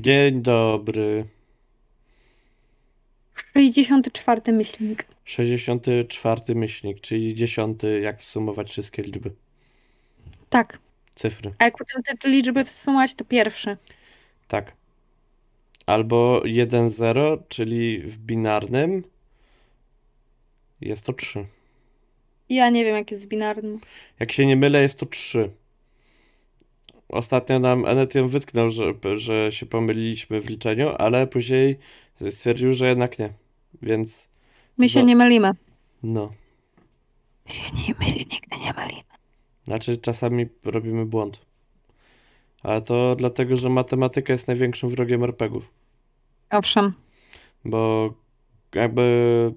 Dzień dobry. 64 myślnik. 64 myślnik, czyli 10, jak sumować wszystkie liczby. Tak. Cyfry. A jak potem te, liczby wsumać, to pierwszy. Tak. Albo 1-0, czyli w binarnym jest to 3. Ja nie wiem, jak jest w binarnym. Jak się nie mylę, jest to 3. Ostatnio nam Enetion wytknął, że, że się pomyliliśmy w liczeniu, ale później stwierdził, że jednak nie. Więc My się No. nie mylimy. no. My się, nie, my się nigdy nie mylimy. Znaczy, czasami robimy błąd. Ale to dlatego, że matematyka jest największym wrogiem RPGów. Owszem. Bo jakby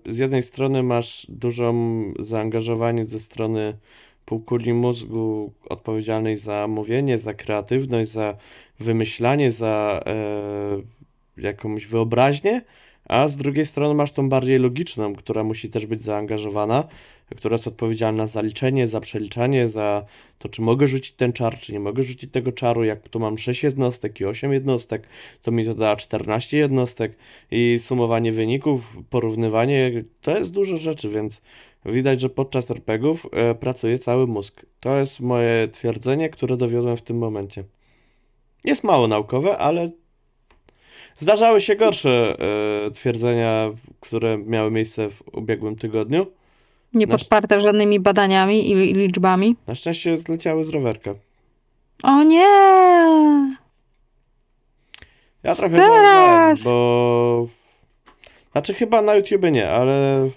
z jednej strony masz dużą zaangażowanie ze strony półkuli mózgu odpowiedzialnej za mówienie, za kreatywność, za wymyślanie, za e, jakąś wyobraźnię, a z drugiej strony masz tą bardziej logiczną, która musi też być zaangażowana, która jest odpowiedzialna za liczenie, za przeliczanie, za to, czy mogę rzucić ten czar, czy nie mogę rzucić tego czaru. Jak tu mam 6 jednostek i 8 jednostek, to mi to da 14 jednostek i sumowanie wyników, porównywanie, to jest dużo rzeczy, więc widać, że podczas RPGów e, pracuje cały mózg. To jest moje twierdzenie, które dowiodłem w tym momencie. Jest mało naukowe, ale zdarzały się gorsze e, twierdzenia, które miały miejsce w ubiegłym tygodniu. Nie Nasz- podparte żadnymi badaniami i, liczbami. Na szczęście zleciały z rowerka. O nie! Ja trochę Teraz! żałowałem, bo... Znaczy chyba na YouTubie nie, ale...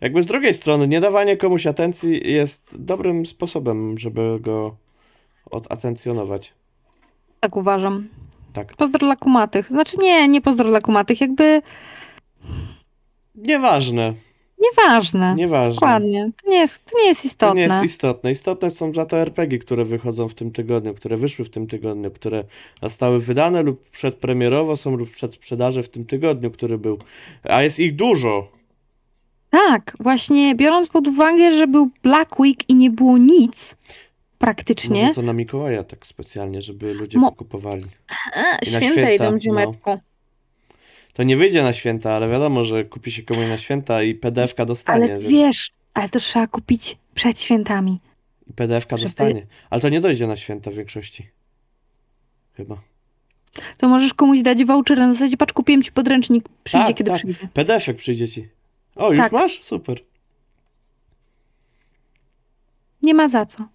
Jakby z drugiej strony, nie dawanie komuś atencji jest dobrym sposobem, żeby go odatencjonować. Tak uważam. Tak. Pozdro dla kumatych. Znaczy nie, nie pozdro dla kumatych. Jakby Nieważne, nieważne. nieważne. Dokładnie. To nie jest, to nie jest To istotne. nie jest istotne. Istotne są za to RPG, które wychodzą w tym tygodniu, które wyszły w tym tygodniu, które zostały wydane lub przedpremierowo są lub przed sprzedaży w tym tygodniu, który był. A jest ich dużo. Tak, właśnie biorąc pod uwagę, że był Black Week i nie było nic praktycznie. Może to na Mikołaja tak specjalnie, żeby ludzie Mo- kupowali. A, święta święta, idą, no. ziomeczku. To nie wyjdzie na święta, ale wiadomo, że kupi się komuś na święta i PDF-ka dostanie. Ale więc... wiesz, ale to trzeba kupić przed świętami. I PDF-ka żeby- dostanie. Ale to nie dojdzie na święta w większości. Chyba. To możesz komuś dać voucher na zasadzie, patrz, kupiłem ci podręcznik, przyjdzie Tak, kiedy tak. przyjdzie. PDF-ek przyjdzie ci. O, już Tak. masz? Super. Nie ma za co.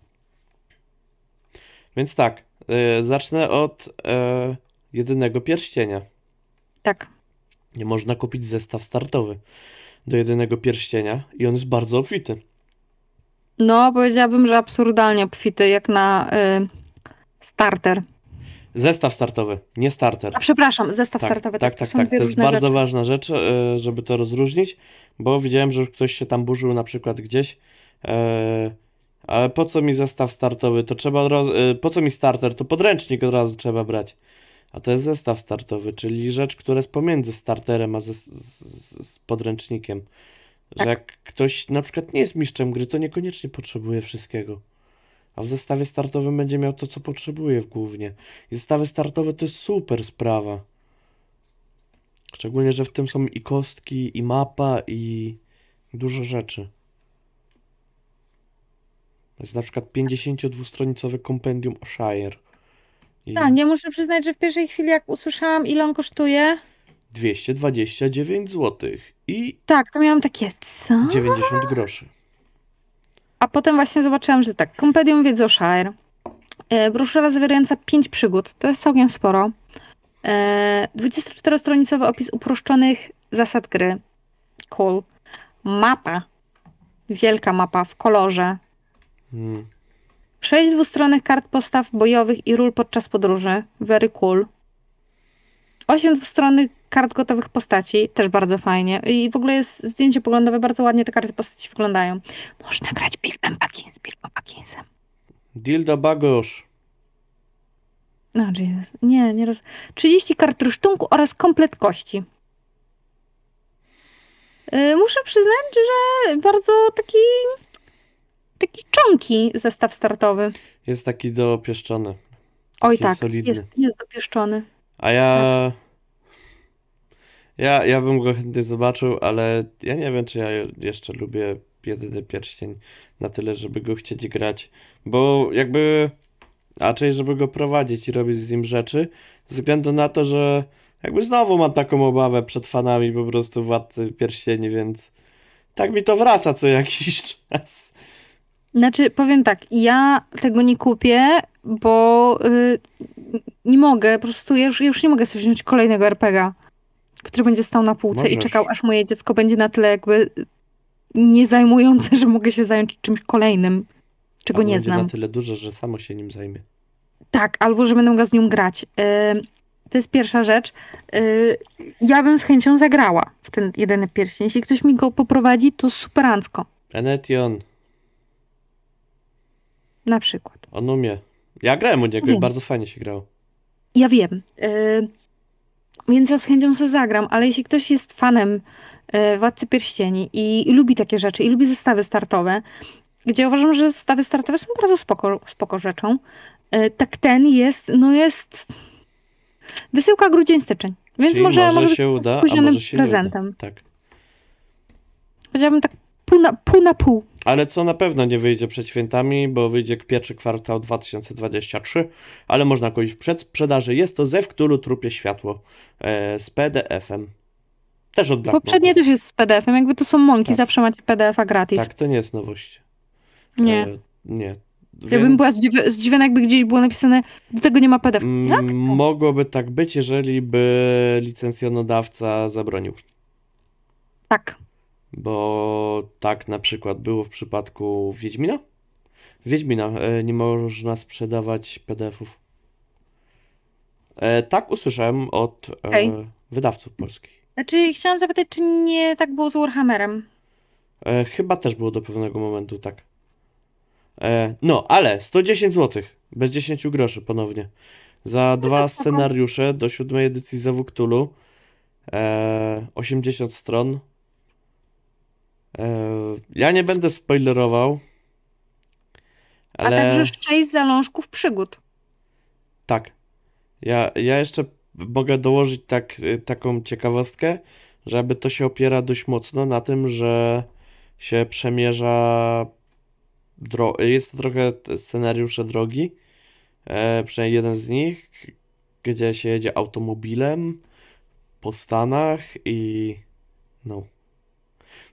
Więc tak, e, zacznę od e, jedynego pierścienia. Tak. Nie można kupić zestaw startowy do jedynego pierścienia i on jest bardzo obfity. No, powiedziałabym, że absurdalnie obfity, jak na y, starter. Zestaw startowy, nie starter. A przepraszam, zestaw Tak, startowy. tak, to tak, są tak. To jest bardzo rzeczy. ważna rzecz, e, żeby to rozróżnić, bo widziałem, że ktoś się tam burzył na przykład gdzieś. e, Ale po co mi zestaw startowy? To trzeba razu, e, po co mi starter? To podręcznik od razu trzeba brać. A to jest zestaw startowy, czyli rzecz, która jest pomiędzy starterem a z, z podręcznikiem. Że Tak. jak ktoś na przykład nie jest mistrzem gry, to niekoniecznie potrzebuje wszystkiego. A w zestawie startowym będzie miał to, co potrzebuje w głównie. I zestawy startowe to jest super sprawa. Szczególnie, że w tym są i kostki, i mapa, i dużo rzeczy. To jest na przykład 52-stronicowe kompendium o Shire. I Tak, ja muszę przyznać, że w pierwszej chwili, jak usłyszałam, ile on kosztuje, 229 zł i tak, to miałam takie, co? 90 groszy. A potem właśnie zobaczyłam, że tak, o Shire, e, broszura zawierająca 5 przygód, to jest całkiem sporo, e, 24-stronicowy opis uproszczonych zasad gry, cool, mapa, wielka mapa w kolorze, Mm. 6 dwustronnych kart postaw bojowych i ról podczas podróży, very cool, 8 dwustronnych kart gotowych postaci, też bardzo fajnie i w ogóle jest zdjęcie poglądowe, bardzo ładnie te karty postaci wyglądają. Można grać Bilbem Baggins, Bilbo Bagginsem. Dildo Bagosz. No, Jesus. Nie, nie roz... 30 kart rysztunku oraz komplet kości. Yy, muszę przyznać, że bardzo taki taki czonki zestaw startowy. Jest taki dopieszczony. Oj Taki tak, solidny. jest, jest dopieszczony. A ja. Ja, ja bym go chętnie zobaczył, ale ja nie wiem, czy ja jeszcze lubię jedyny pierścień na tyle, żeby go chcieć grać. Bo jakby. Raczej, żeby go prowadzić i robić z nim rzeczy. Ze względu na to, że jakby znowu mam taką obawę przed fanami po prostu Władcy Pierścieni, więc tak mi to wraca co jakiś czas. Znaczy, powiem tak, ja tego nie kupię, bo y, nie mogę, po prostu ja już, ja już nie mogę sobie wziąć kolejnego RPGa, który będzie stał na półce i Możesz. czekał, aż moje dziecko będzie na tyle jakby niezajmujące, że mogę się zająć czymś kolejnym, czego Albo nie znam. na tyle duże, że samo się nim zajmie. Tak, albo że będę mogła z nią grać. Ym, To jest pierwsza rzecz. Y, Ja bym z chęcią zagrała w ten jedyny pierścień. Jeśli ktoś mi go poprowadzi, to superancko. Enetion, Na przykład. on umie. Ja grałem u niego i bardzo fajnie się grało. Ja wiem. y, Więc ja z chęcią sobie zagram, ale jeśli ktoś jest fanem y, Władcy Pierścieni i, i lubi takie rzeczy, i lubi zestawy startowe, gdzie uważam, że zestawy startowe są bardzo spoko, spoko rzeczą, y, tak ten jest, no jest wysyłka grudzień styczeń. Więc Czyli może, może, być się uda, a może się prezentem. nie uda. Tak. Powiedziałabym tak pół na pół. Na pół. Ale co na pewno nie wyjdzie przed świętami, bo wyjdzie pierwszy kwartał 2023, ale można kupić w przedsprzedaży. Jest to Zew Cthulhu Trupie Światło e, z PDF-em. Też od Black Poprzednie też jest z PDF-em, jakby to są mąki, Tak. zawsze macie PDF-a gratis. Tak, to nie jest nowość. Nie. E, nie. Ja bym Więc, była zdziwi- zdziwiona, jakby gdzieś było napisane, do tego nie ma PDF. mm, Jak? Mogłoby tak być, jeżeli by licencjonodawca zabronił. Tak. Bo tak na przykład było w przypadku Wiedźmina. Wiedźmina e, nie można sprzedawać PDF-ów. E, tak usłyszałem od e, Okej. wydawców polskich. Znaczy, chciałam zapytać, czy nie tak było z Warhammerem? Chyba też było do pewnego momentu tak. No, ale 110 zł, bez 10 groszy ponownie. Za dwa spoko. scenariusze do siódmej edycji. E, 80 stron. E, ja nie będę spoilerował. Ale A także sześć zalążków przygód. tak. Ja, ja jeszcze mogę dołożyć tak, y, taką ciekawostkę, że jakby to się opiera dość mocno na tym, że się przemierza dro- jest to trochę scenariusze drogi, e, przynajmniej jeden z nich, gdzie się jedzie automobilem po Stanach i no.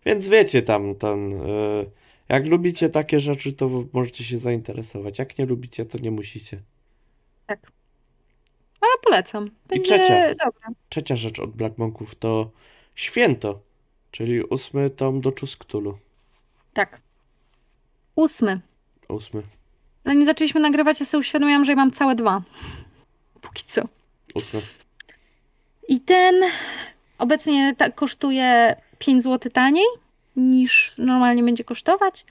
Więc wiecie tam, tam e, jak lubicie takie rzeczy, to możecie się zainteresować. Jak nie lubicie, to nie musicie. Ale polecam. Będzie trzecia. Dobra. Trzecia rzecz od Black Monków to Święto, czyli ósmy tom do Cthulhu. Tak. Ósmy. Ósmy, Zanim zaczęliśmy nagrywać, ja sobie uświadomiłam, że ja mam całe dwa. Póki co. ósmy. I ten obecnie tak kosztuje 5 zł taniej niż normalnie będzie kosztować.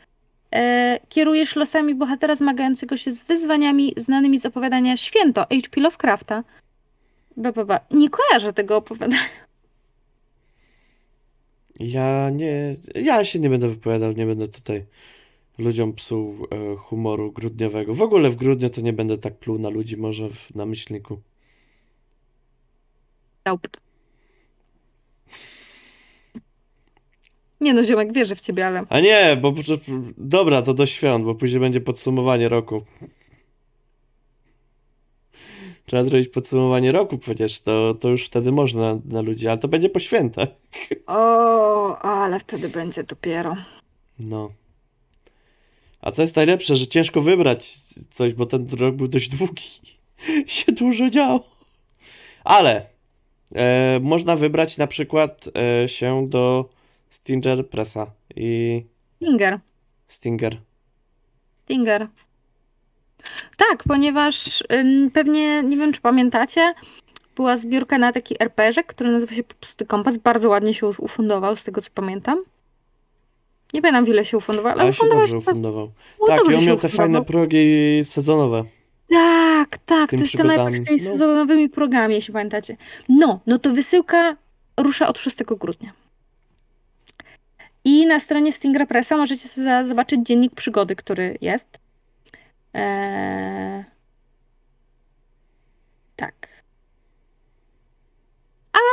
E, kierujesz losami bohatera zmagającego się z wyzwaniami znanymi z opowiadania Święto H.P. Lovecrafta. Ba, ba, ba. Nie kojarzę tego opowiadania. Ja nie, ja się nie będę wypowiadał, nie będę tutaj ludziom psuł e, humoru grudniowego. W ogóle w grudniu to nie będę tak pluł na ludzi, może w, na myślniku. Nie no, ziomek, wierzę w ciebie, ale... A nie, bo dobra, to do świąt, bo później będzie podsumowanie roku. Trzeba zrobić podsumowanie roku przecież, to, to już wtedy można na ludzi, ale to będzie po świętach. O, ale wtedy będzie dopiero. No. A co jest najlepsze, że ciężko wybrać coś, bo ten rok był dość długi. się dużo działo. Ale e, można wybrać na przykład e, się do Stinger Pressa i Stinger. Stinger. Stinger. Tak, ponieważ ym, pewnie, nie wiem czy pamiętacie, była zbiórka na taki RPG, który nazywa się Popsty Kompas. Bardzo ładnie się ufundował, z tego co pamiętam. Nie pamiętam, ile się ufundował, ale, Ale ufundował dobrze się. cał- ufundował. no, Tak, i dobrze on się miał te fajne progi sezonowe. Tak, tak, to jest ten z tymi. No. sezonowymi programami, jeśli pamiętacie. No, no to wysyłka rusza od 6 grudnia. I na stronie Stingra Pressa możecie sobie zobaczyć dziennik przygody, który jest. Eee... Tak.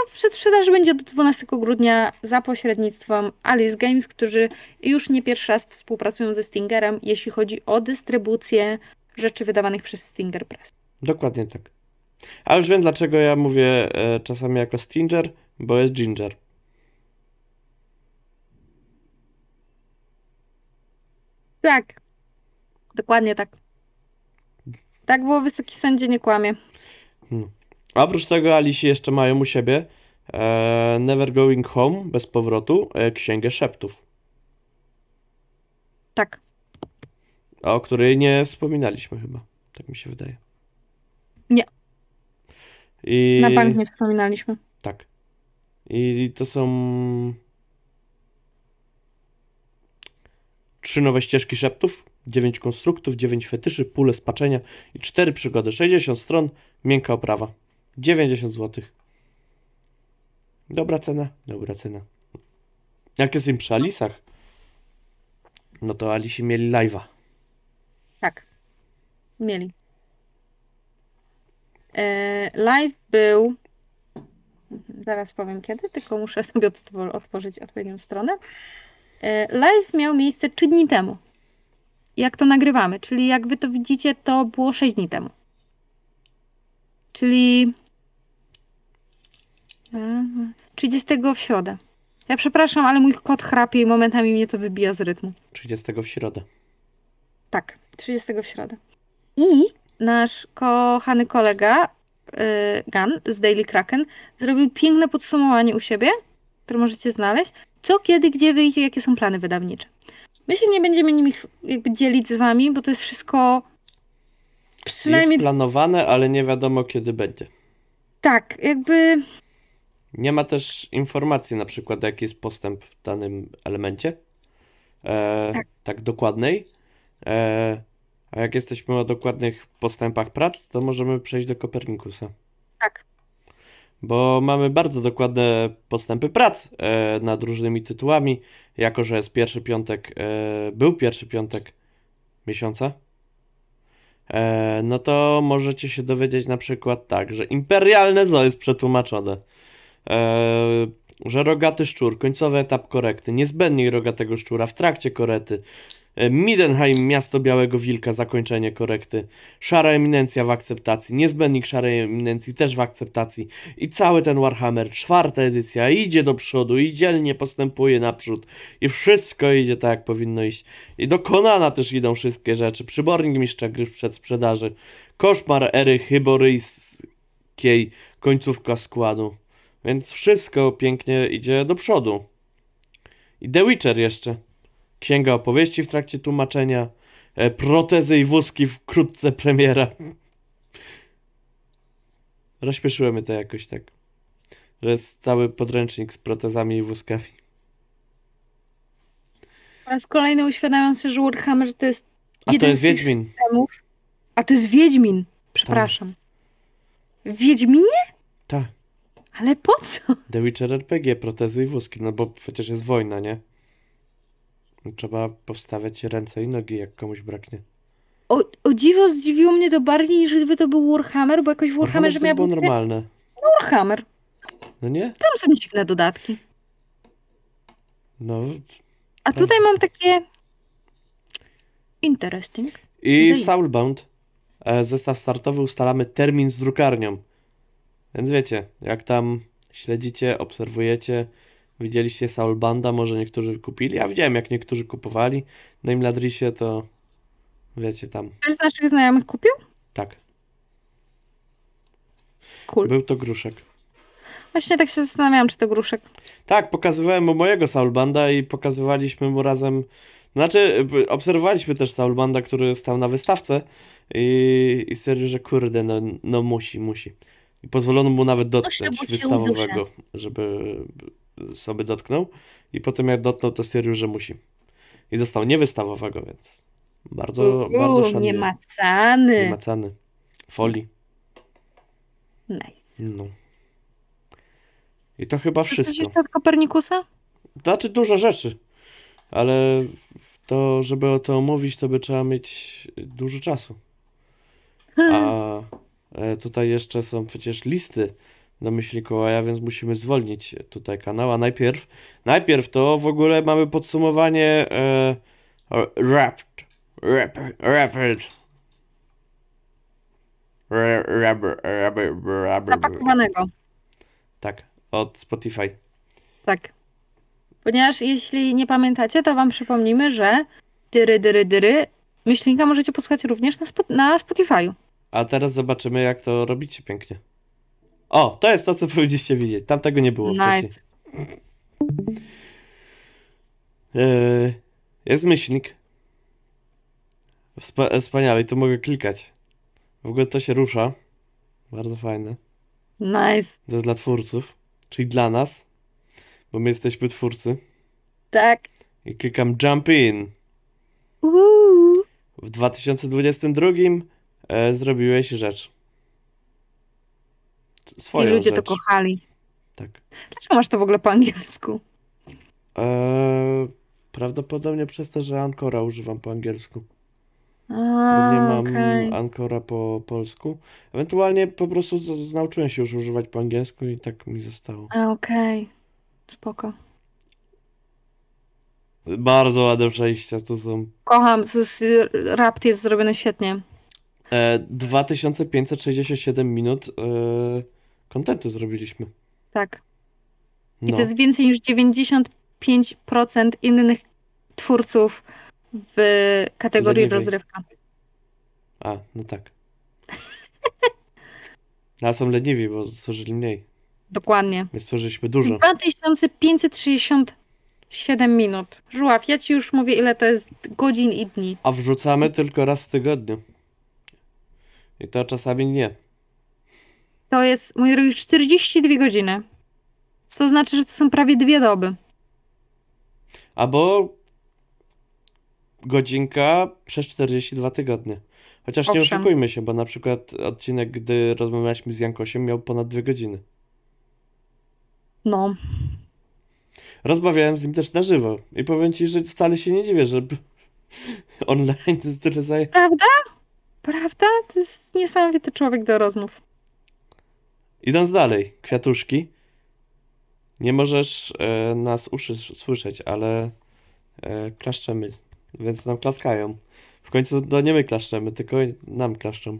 w przedsprzedaży będzie do 12 grudnia za pośrednictwem Alice Games, którzy już nie pierwszy raz współpracują ze Stingerem, jeśli chodzi o dystrybucję rzeczy wydawanych przez Stinger Press. Dokładnie tak. A już wiem, dlaczego ja mówię e, czasami jako Stinger, bo jest Ginger. Tak. Dokładnie tak. Tak było, wysoki sędzie nie kłamie. A oprócz tego Alici jeszcze mają u siebie e, Never Going Home, bez powrotu, e, Księgę Szeptów, Tak. o której nie wspominaliśmy chyba. Tak mi się wydaje. Nie. I... Na bank nie wspominaliśmy. Tak. I to są trzy nowe ścieżki szeptów, dziewięć konstruktów, dziewięć fetyszy, pule spaczenia i cztery przygody. 60 stron, miękka oprawa. 90 zł. Dobra cena, dobra cena. Jak jest im przy Alisach, no to Alisi mieli live'a. Tak. Mieli. E, live był. Zaraz powiem kiedy, tylko muszę sobie otworzyć odpowiednią stronę. E, live miał miejsce 3 dni temu. Jak to nagrywamy, czyli jak wy to widzicie, to było 6 dni temu. Czyli. e, 30 w środę. Ja przepraszam, ale mój kot chrapie i momentami mnie to wybija z rytmu. 30 w środę. Tak, 30 w środę. I nasz kochany kolega y, Gan z Daily Kraken zrobił piękne podsumowanie u siebie, które możecie znaleźć. Co, kiedy, gdzie wyjdzie, jakie są plany wydawnicze. My się nie będziemy nimi jakby dzielić z wami, bo to jest wszystko przynajmniej Jest planowane, ale nie wiadomo kiedy będzie. tak, jakby Nie ma też informacji na przykład, jaki jest postęp w danym elemencie. E, Tak. tak dokładnej. E, a jak jesteśmy o dokładnych postępach prac, to możemy przejść do Kopernikusa. tak. Bo mamy bardzo dokładne postępy prac e, nad różnymi tytułami. Jako, że jest pierwszy piątek, e, był pierwszy piątek miesiąca, e, no to możecie się dowiedzieć na przykład tak, że Imperialne Zoo jest przetłumaczone. Że rogaty szczur, końcowy etap korekty, niezbędniej rogatego szczura w trakcie korety, Midenheim, miasto białego wilka, zakończenie korekty, szara eminencja w akceptacji, niezbędnik szarej eminencji też w akceptacji i cały ten Warhammer, czwarta edycja, idzie do przodu i dzielnie postępuje naprzód i wszystko idzie tak jak powinno iść. I do Konana też idą wszystkie rzeczy, przybornik mistrza gry przed sprzedaży, koszmar ery hyboryjskiej, końcówka składu. Więc wszystko pięknie idzie do przodu. I The Witcher jeszcze. Księga opowieści w trakcie tłumaczenia. E, protezy i wózki wkrótce premiera. Rozśpieszyło mnie to jakoś tak. Że jest cały podręcznik z protezami i wózkami. Po raz kolejny uświadamiam sobie, że Warhammer to jest A to jeden jest z Wiedźmin. systemów. A to jest Wiedźmin. Przepraszam. Wiedźminie? Tak. Ale po co? The Witcher RPG, protezy i wózki. No bo przecież jest wojna, nie? Trzeba powstawiać ręce i nogi, jak komuś braknie. O, o dziwo zdziwiło mnie to bardziej niż gdyby to był Warhammer, bo jakoś w Warhammerze to miał było normalne. Warhammer. No nie? Tam są dziwne dodatki. No. A tutaj mam takie... Interesting. I. Soulbound. E, zestaw startowy ustalamy termin z drukarnią. Więc wiecie, jak tam śledzicie, obserwujecie, widzieliście Soulbanda, może niektórzy kupili. Ja widziałem, jak niektórzy kupowali na Imladrisie, to wiecie tam. Ktoś z naszych znajomych kupił? Tak, Cool. był to gruszek. Właśnie tak się zastanawiałam, czy to gruszek. Tak, pokazywałem mu mojego Soulbanda i pokazywaliśmy mu razem. Znaczy, obserwowaliśmy też Soulbanda, który stał na wystawce i, i stwierdził, że kurde, no, no musi, musi. I pozwolono mu nawet dotknąć wystawowego, żeby sobie dotknął. I potem jak dotknął, to stwierdził, że musi. I został niewystawowego, więc bardzo, bardzo Uuu, szanuję. niemacany. Niemacany. Folii. Nice. No. I to chyba Czy Coś wszystko. jeszcze od Kopernikusa? Znaczy dużo rzeczy, ale to, żeby o to omówić, to by trzeba mieć dużo czasu. A e, tutaj jeszcze są przecież listy do myśli Mikołaja, więc musimy zwolnić tutaj kanał. A najpierw, najpierw to w ogóle mamy podsumowanie e, rap- rap- rap- Zapakowanego. Tak, od Spotify. Tak. Ponieważ jeśli nie pamiętacie, to wam przypomnimy, że dyry, dyry, dyry myślnika możecie posłuchać również na, Spo- na Spotify'u. A teraz zobaczymy, jak to robicie pięknie. O, to jest to, co powinniście widzieć. Tam tego nie było wcześniej. Nice. Yy, jest myślnik. Wspa- wspaniały, tu mogę klikać. W ogóle to się rusza. Bardzo fajne. Nice. To jest dla twórców, czyli dla nas, bo my jesteśmy twórcy. Tak. I klikam Jump In. Uuu. W 2022 e, zrobiłeś rzecz. I Swoją ludzie rzecz. to kochali. Tak. Dlaczego masz to w ogóle po angielsku? Eee, prawdopodobnie przez to, że Ancora używam po angielsku. A, Bo nie mam. Ancora po polsku. Ewentualnie po prostu z, nauczyłem się już używać po angielsku i tak mi zostało. A, Okej. Spoko. Bardzo ładne przejścia tu są. Kocham, to jest, rapt jest zrobiony świetnie. E, 2567 minut e, kontentu zrobiliśmy. Tak. I No, to jest więcej niż 95% innych twórców w kategorii rozrywka. a, no tak. A są leniwi, bo stworzyli mniej. Dokładnie. My stworzyliśmy dużo. 2567 minut. Żuław, ja ci już mówię, ile to jest godzin i dni. A wrzucamy tylko raz w tygodniu. I to czasami nie. To jest, mój drogi, 42 godziny. Co znaczy, że to są prawie dwie doby. Albo godzinka przez 42 tygodnie. Chociaż nie Owszem. oszukujmy się, bo na przykład odcinek, gdy rozmawialiśmy z Jankosiem, miał ponad dwie godziny. No. Rozmawiałem z nim też na żywo i powiem ci, że wcale się nie dziwię, że online to jest tyle zaje... Prawda? Prawda? To jest niesamowity człowiek do rozmów. Idąc dalej, kwiatuszki. Nie możesz e, nas uszy słyszeć, ale e, klaszczemy, więc nam klaskają. W końcu to nie my klaszczemy, tylko nam klaszczą.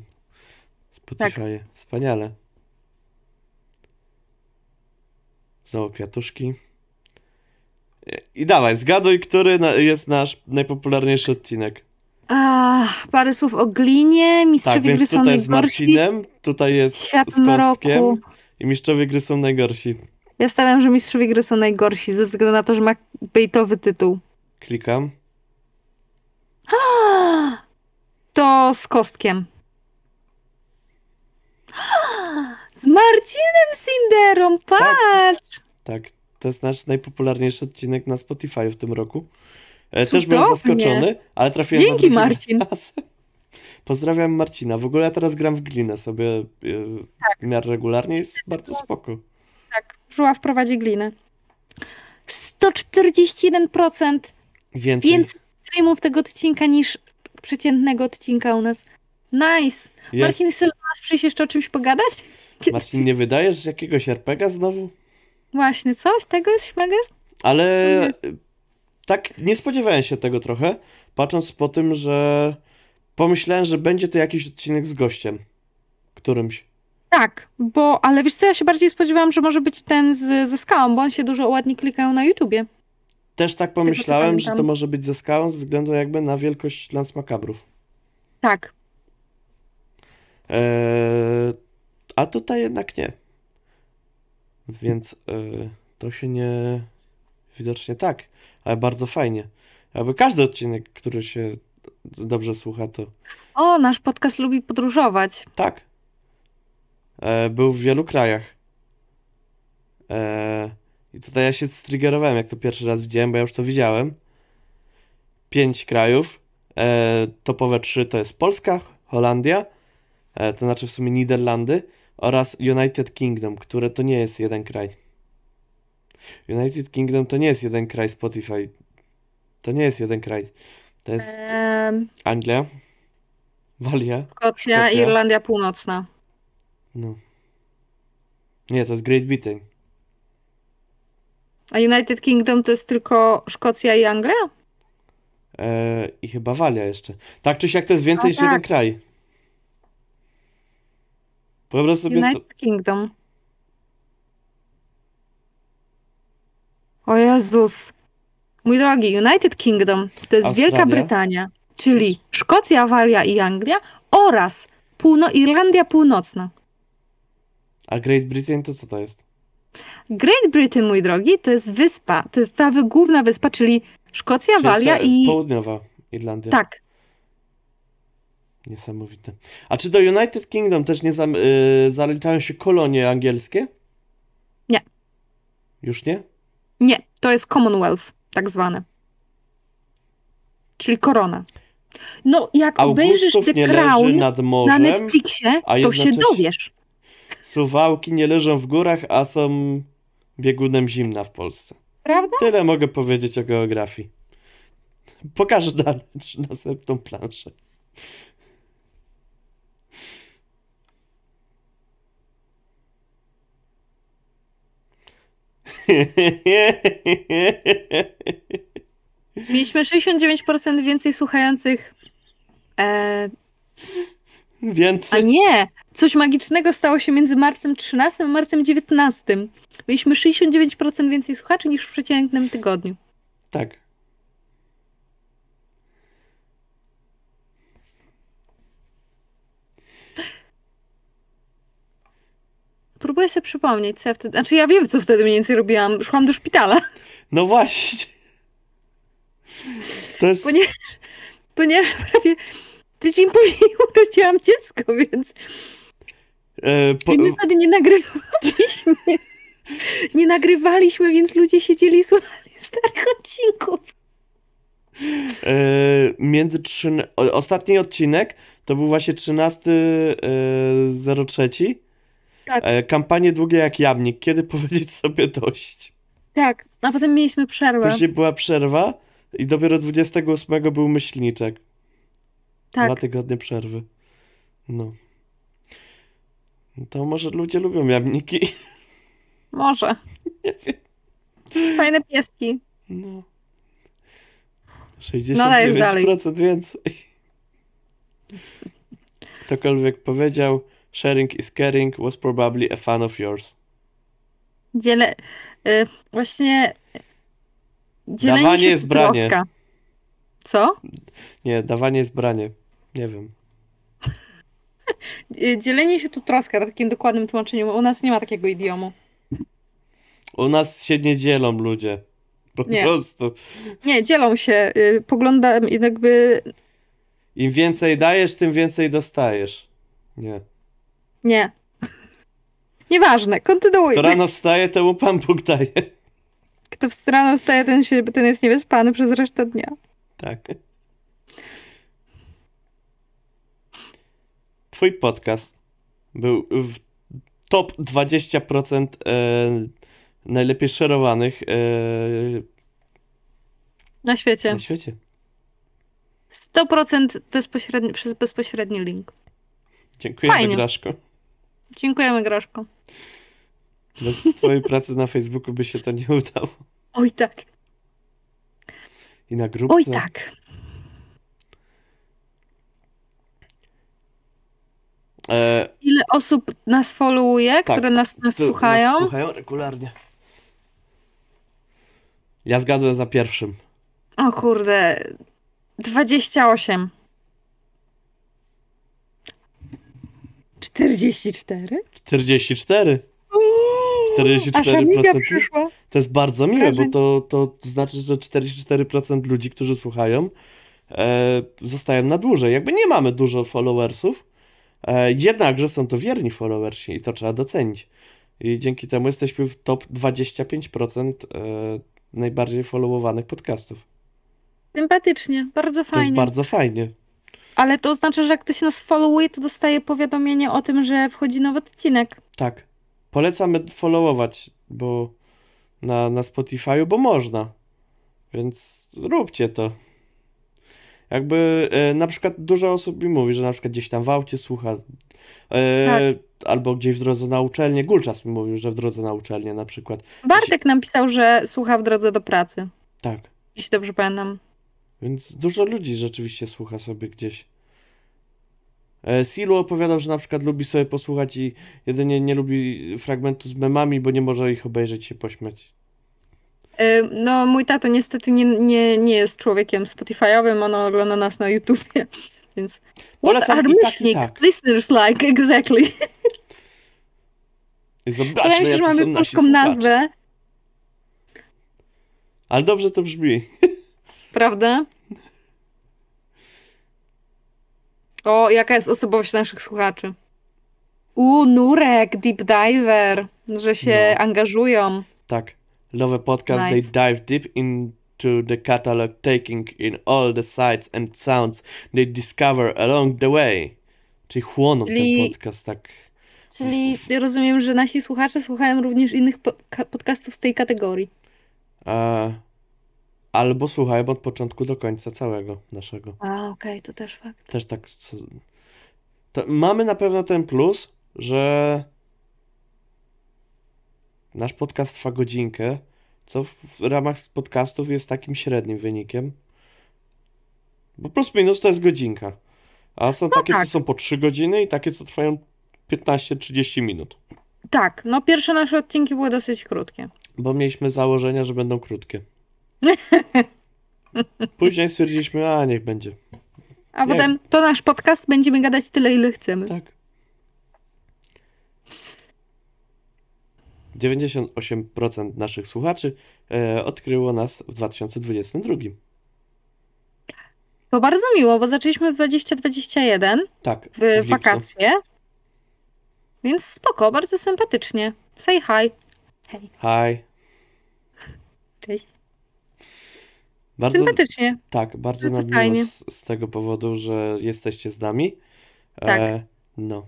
Spotify. Wspaniale. Znowu kwiatuszki. E, I dawaj, zgaduj, który na, jest nasz najpopularniejszy odcinek. A, parę słów o glinie, Tak, mistrzowie gry więc są tutaj z najgorsi. Marcinem, tutaj jest Świat z Kostkiem mroku. i mistrzowie gry są najgorsi. Ja stawiam, że mistrzowie gry są najgorsi, ze względu na to, że ma bejtowy tytuł. Klikam. To z kostkiem. Z Marcinem Cinderą, patrz! Tak, to jest nasz najpopularniejszy odcinek na Spotify w tym roku. E, też byłem Cudownie. zaskoczony, ale trafiłem Dzięki, na Marcin. raz. Pozdrawiam Marcina. W ogóle ja teraz gram w glinę sobie e, w miarę regularnie, jest bardzo spoko. Tak, Żuła wprowadzi glinę. 141% Więcej. więcej streamów tego odcinka niż przeciętnego odcinka u nas. Nice! Jest. Marcin, chcesz do nas przyjść jeszcze o czymś pogadać? Kiedyś? Marcin, nie wydajesz jakiegoś RPGa znowu? Właśnie, coś tego jest mega? Ale tak nie spodziewałem się tego trochę, patrząc po tym, że pomyślałem, że będzie to jakiś odcinek z gościem. Którymś. Tak, bo, ale wiesz co, ja się bardziej spodziewałam, że może być ten z, ze skałą, bo on się dużo ładnie klikają na YouTubie. Też tak pomyślałem, że to może być ze skałą, ze względu jakby na wielkość Lance Macabrów. Tak. Eee, a tutaj jednak nie. Więc eee, to się nie. Widocznie tak, ale bardzo fajnie. Jakby każdy odcinek, który się dobrze słucha, to O, nasz podcast lubi podróżować. tak. Eee, był w wielu krajach. Eee, I tutaj ja się striggerowałem, jak to pierwszy raz widziałem, bo ja już to widziałem. Pięć krajów. Eee, topowe trzy to jest Polska, Holandia, e, to znaczy w sumie Niderlandy oraz United Kingdom, które to nie jest jeden kraj. United Kingdom to nie jest jeden kraj Spotify. To nie jest jeden kraj. To jest Anglia, Walia, Szkocja, Szkocja. Irlandia Północna. no. Nie, to jest Great Britain. A United Kingdom to jest tylko Szkocja i Anglia? E, I chyba Walia jeszcze. Tak czy siak to jest więcej niż jeden tak. kraj. Wyobraź sobie to... United Kingdom. O Jezus. Mój drogi, United Kingdom to jest Australia. Wielka Brytania, czyli Szkocja, Walia i Anglia oraz Półno Irlandia Północna. A Great Britain to co to jest? Great Britain, mój drogi, to jest wyspa. To jest ta główna wyspa, czyli Szkocja, Czyli Walia i... Południowa Irlandia. Tak. Niesamowite. A czy do United Kingdom też nie zam, y, zaliczają się kolonie angielskie? Nie. Już nie? Nie, to jest Commonwealth, tak zwane. Czyli korona. No, jak obejrzysz Augustów The nie Crown leży nad na morzem, Netflixie, a to się dowiesz. suwałki nie leżą w górach, a są biegunem zimna w Polsce. Prawda? Tyle mogę powiedzieć o geografii. Pokażę dalej następną planszę. Mieliśmy 69% więcej słuchających. E, a Więcej. nie! Coś magicznego stało się między marcem 13 a marcem 19. Mieliśmy 69% więcej słuchaczy niż w przeciętnym tygodniu. Tak. Próbuję sobie przypomnieć, co ja wtedy. Znaczy, ja wiem, co wtedy mniej więcej robiłam. Szłam do szpitala, No właśnie. To jest. ponieważ, ponieważ prawie tydzień później urodziłam dziecko, więc E, po, I my wtedy nie nagrywaliśmy. Nie nagrywaliśmy, więc ludzie siedzieli i słuchali starych odcinków. e, między trzyn... Ostatni odcinek to był właśnie 13 e, 03. Tak. E, kampanie długie jak jamnik. Kiedy powiedzieć sobie dość? Tak, a potem mieliśmy przerwę. Później była przerwa i dopiero 28 był myślniczek. Tak, Dwa tygodnie przerwy. No. No To może ludzie lubią jamniki. może. Nie wiem. Fajne pieski. No. dajesz dalej. 69% więcej. Ktokolwiek powiedział, sharing is caring was probably a fan of yours. Dziele... Y, właśnie... Dzielenie Dawanie jest branie. troska. Co? Nie, dawanie jest branie. Nie wiem. Y, Dzielenie się to troska, w takim dokładnym tłumaczeniu. U nas nie ma takiego idiomu. U nas się nie dzielą ludzie. Po Nie. prostu. Nie, dzielą się. Y, Poglądam jakby... Im więcej dajesz, tym więcej dostajesz. Nie. Nie. Nieważne, kontynuuj. Kto rano wstaje, temu Pan Bóg daje. Kto w rano wstaje, ten, się, ten jest niewyspany przez resztę dnia. Tak. Twój podcast był w top 20% e, najlepiej szerowanych e, Na świecie. na świecie. 100% bezpośredni, przez bezpośredni link. Fajnie. Graszko. Dziękujemy, Groszko. Bez twojej pracy na Facebooku by się to nie udało. Oj tak, I na grupce. oj tak. E, Ile osób nas followuje, Tak, które nas, nas słuchają? Nas słuchają regularnie. Ja zgadłem za pierwszym. O kurde, 28. 44? 44. Aż Amiga 44%. przyszła. To jest bardzo miłe, bo to, to znaczy, że 44% ludzi, którzy słuchają, e, zostają na dłużej. Jakby nie mamy dużo followersów, e, jednakże są to wierni followersi i to trzeba docenić. I dzięki temu jesteśmy w top 25% e, najbardziej followowanych podcastów. Sympatycznie, bardzo To jest fajnie. bardzo fajnie. Ale to oznacza, że jak ktoś nas followuje, to dostaje powiadomienie o tym, że wchodzi nowy odcinek. Tak. Polecamy followować, bo na, na Spotify'u, bo można. Więc zróbcie to. Jakby e, na przykład dużo osób mi mówi, że na przykład gdzieś tam w aucie słucha. E, Tak. albo gdzieś w drodze na uczelnię. Gulczas mi mówił, że w drodze na uczelnię na przykład. Bartek napisał, że słucha w drodze do pracy. Tak. Jeśli dobrze pamiętam. Więc dużo ludzi rzeczywiście słucha sobie gdzieś. E, Silu opowiadał, że na przykład lubi sobie posłuchać i jedynie nie lubi fragmentu z memami, bo nie może ich obejrzeć się pośmiać. Y, No, mój tato niestety nie, nie, nie jest człowiekiem Spotify'owym, on ogląda nas na YouTubie, więc... What are i tak, myślnik tak. listeners like, exactly. Zobaczmy, się, że jacy mamy polską nazwę, Ale dobrze to brzmi. prawda? O, jaka jest osobowość naszych słuchaczy? U, Nurek, Deep Diver, że się No. angażują. Tak. Love a podcast, Nice. they dive deep into the catalog, taking in all the sights and sounds they discover along the way. Czyli chłoną Czyli- ten podcast, tak. Czyli rozumiem, że nasi słuchacze słuchają również innych po- podcastów z tej kategorii. E, albo słuchają od początku do końca całego naszego. A, okej, to też fakt. Też tak. co- To mamy na pewno ten plus, że nasz podcast trwa godzinkę, co w, ramach podcastów jest takim średnim wynikiem. Bo plus minus to jest godzinka. A są takie, tak. co są po 3 godziny i takie, co trwają 15-30 minut. Tak, no pierwsze nasze odcinki były dosyć krótkie. Bo mieliśmy założenia, że będą krótkie. Później stwierdziliśmy, a niech będzie. A Nie. potem to nasz podcast, będziemy gadać tyle, ile chcemy. Tak. 98% naszych słuchaczy e, odkryło nas w 2022. To bardzo miło, bo zaczęliśmy w 2021 Tak, w, w wakacje. Więc spoko, bardzo sympatycznie. Say hi. Hej, Hi. cześć. Bardzo, Sympatycznie. tak, bardzo nam miło z, z tego powodu, że jesteście z nami. Tak. E, no.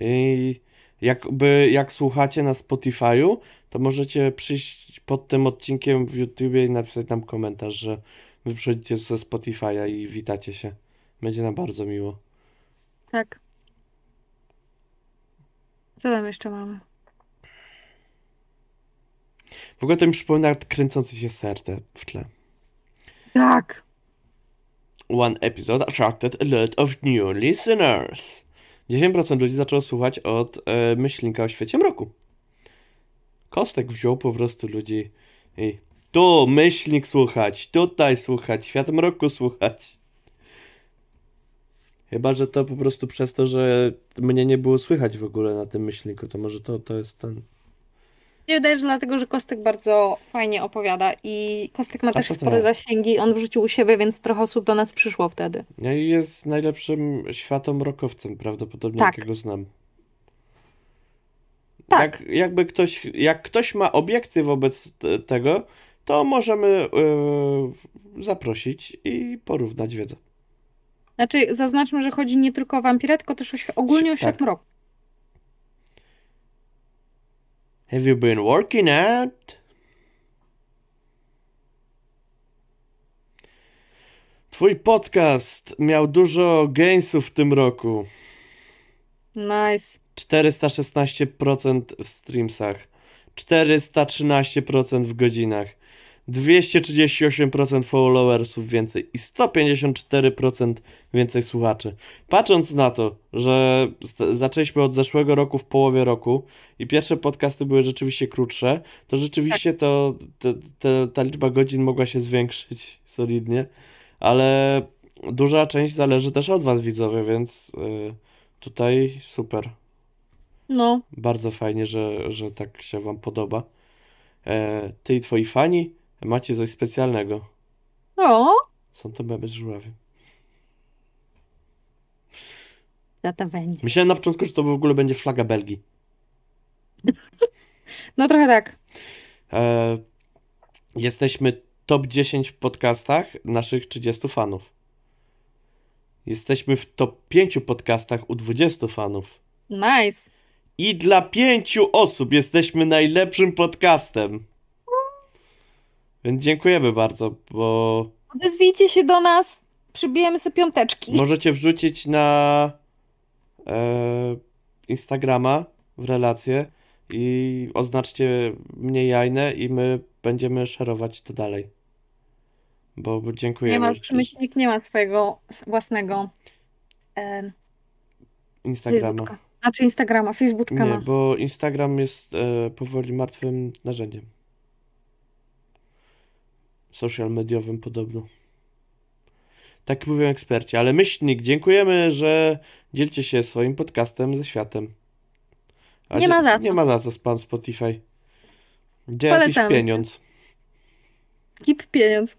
I jakby jak słuchacie na Spotify'u, to możecie przyjść pod tym odcinkiem w YouTubie i napisać nam komentarz, że wy przychodzicie ze Spotify'a i witacie się. Będzie nam bardzo miło. Tak. Co tam jeszcze mamy? W ogóle to mi przypomina kręcący się serce w tle. Tak. One episode attracted a lot of new listeners. 10% ludzi zaczęło słuchać od e, myślnika o świecie mroku. Kostek wziął po prostu ludzi i tu myślnik słuchać, tutaj słuchać, świat mroku słuchać. Chyba, że to po prostu przez to, że mnie nie było słychać w ogóle na tym myślniku, to może to, to jest ten... Nie wydaje, że dlatego, że Kostek bardzo fajnie opowiada i Kostek ma też spore tak. zasięgi. On wrzucił u siebie, więc trochę osób do nas przyszło wtedy. No i jest najlepszym światomrokowcem prawdopodobnie, Tak. jakiego znam. Tak. Jak, jakby ktoś, jak ktoś ma obiekcje wobec te- tego, to możemy yy, zaprosić i porównać wiedzę. Znaczy, zaznaczmy, że chodzi nie tylko o wampirę, tylko też o ogólnie o Tak. świat mroku. Have you been working out? Twój podcast miał dużo gainsów w tym roku. Nice. 416% w streamsach, 413% w godzinach, 238% followersów więcej i 154% więcej słuchaczy. Patrząc na to, że zaczęliśmy od zeszłego roku w połowie roku i pierwsze podcasty były rzeczywiście krótsze, to rzeczywiście to, te, te, ta liczba godzin mogła się zwiększyć solidnie, ale duża część zależy też od Was widzowie, więc y, tutaj super. No, Bardzo fajnie, że, że tak się Wam podoba. E, ty i Twoi fani macie coś specjalnego. o, Są to memy z żuławy. za to będzie. Myślałem na początku, że to w ogóle będzie flaga Belgii. No trochę tak. E, jesteśmy top 10 w podcastach naszych 30 fanów. Jesteśmy w top 5 podcastach u 20 fanów. Nice. I dla pięciu osób jesteśmy najlepszym podcastem. Więc dziękujemy bardzo, bo Odezwijcie się do nas, przybijemy sobie piąteczki. Możecie wrzucić na e, Instagrama w relacje i oznaczcie mnie jajne i my będziemy szerować to dalej. Bo bo Nie dziękujemy. ma, że- przemyślnik nie ma swojego własnego e, Instagrama. Facebooka. Znaczy Instagrama, Facebooka Nie, ma. bo Instagram jest e, powoli martwym narzędziem. Social mediowym podobno. Tak mówią eksperci, ale myślnik, dziękujemy, że dzielcie się swoim podcastem ze światem. A Nie ma za co. Nie ma za co, pan Spotify. Gdzie jakiś Polecamy. pieniądz? Kip pieniądz.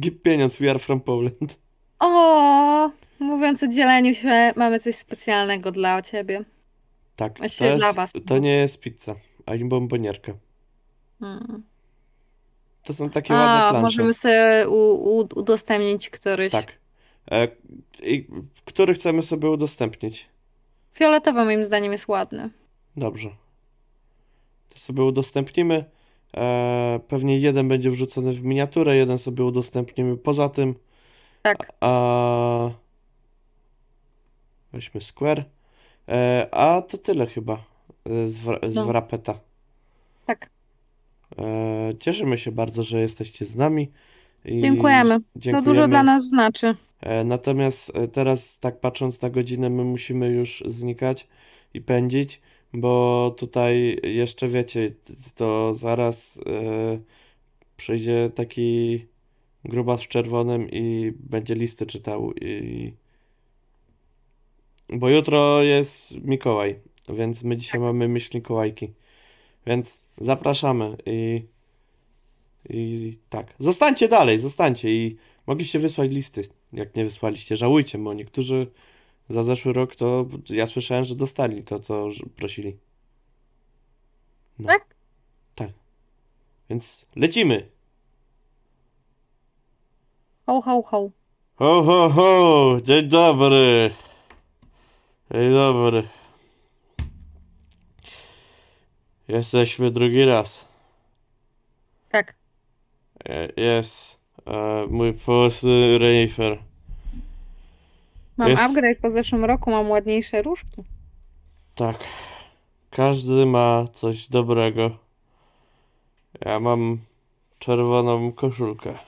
Gip pieniądz, we are from Poland. O, mówiąc o dzieleniu się, mamy coś specjalnego dla ciebie. Tak, to, Właściwie dla jest, was. to nie jest pizza, ani bombonierka. Mm. To są takie ładne A, plansze. możemy sobie u, u, udostępnić któryś. Tak. E, i, który chcemy sobie udostępnić? Fioletowy moim zdaniem jest ładny. Dobrze. To sobie udostępnimy. E, pewnie jeden będzie wrzucony w miniaturę, jeden sobie udostępnimy poza tym. Tak. A weźmy Square. E, a to tyle chyba e, z, wra- z No. wrapeta. Tak. E, cieszymy się bardzo, że jesteście z nami. I Dziękujemy. To dziękujemy. dużo dla nas znaczy. E, Natomiast e, teraz, tak patrząc na godzinę, my musimy już znikać i pędzić, bo tutaj jeszcze wiecie, to zaraz e, przyjdzie taki grubas w czerwonym i będzie listy czytał. I... Bo jutro jest Mikołaj, więc my dzisiaj mamy myśl Mikołajki. Więc zapraszamy i, i tak. Zostańcie dalej, zostańcie i mogliście wysłać listy. Jak nie wysłaliście, żałujcie, bo niektórzy za zeszły rok to ja słyszałem, że dostali to, co prosili. No. Tak? Tak. Więc lecimy. Ho, ho, ho. Ho, ho, ho! Dzień dobry! Dzień dobry. Jesteśmy drugi raz. Tak. E, Jest e, mój posty Renifer. Mam Jest. upgrade po zeszłym roku, mam ładniejsze różki. Tak. Każdy ma coś dobrego. Ja mam czerwoną koszulkę.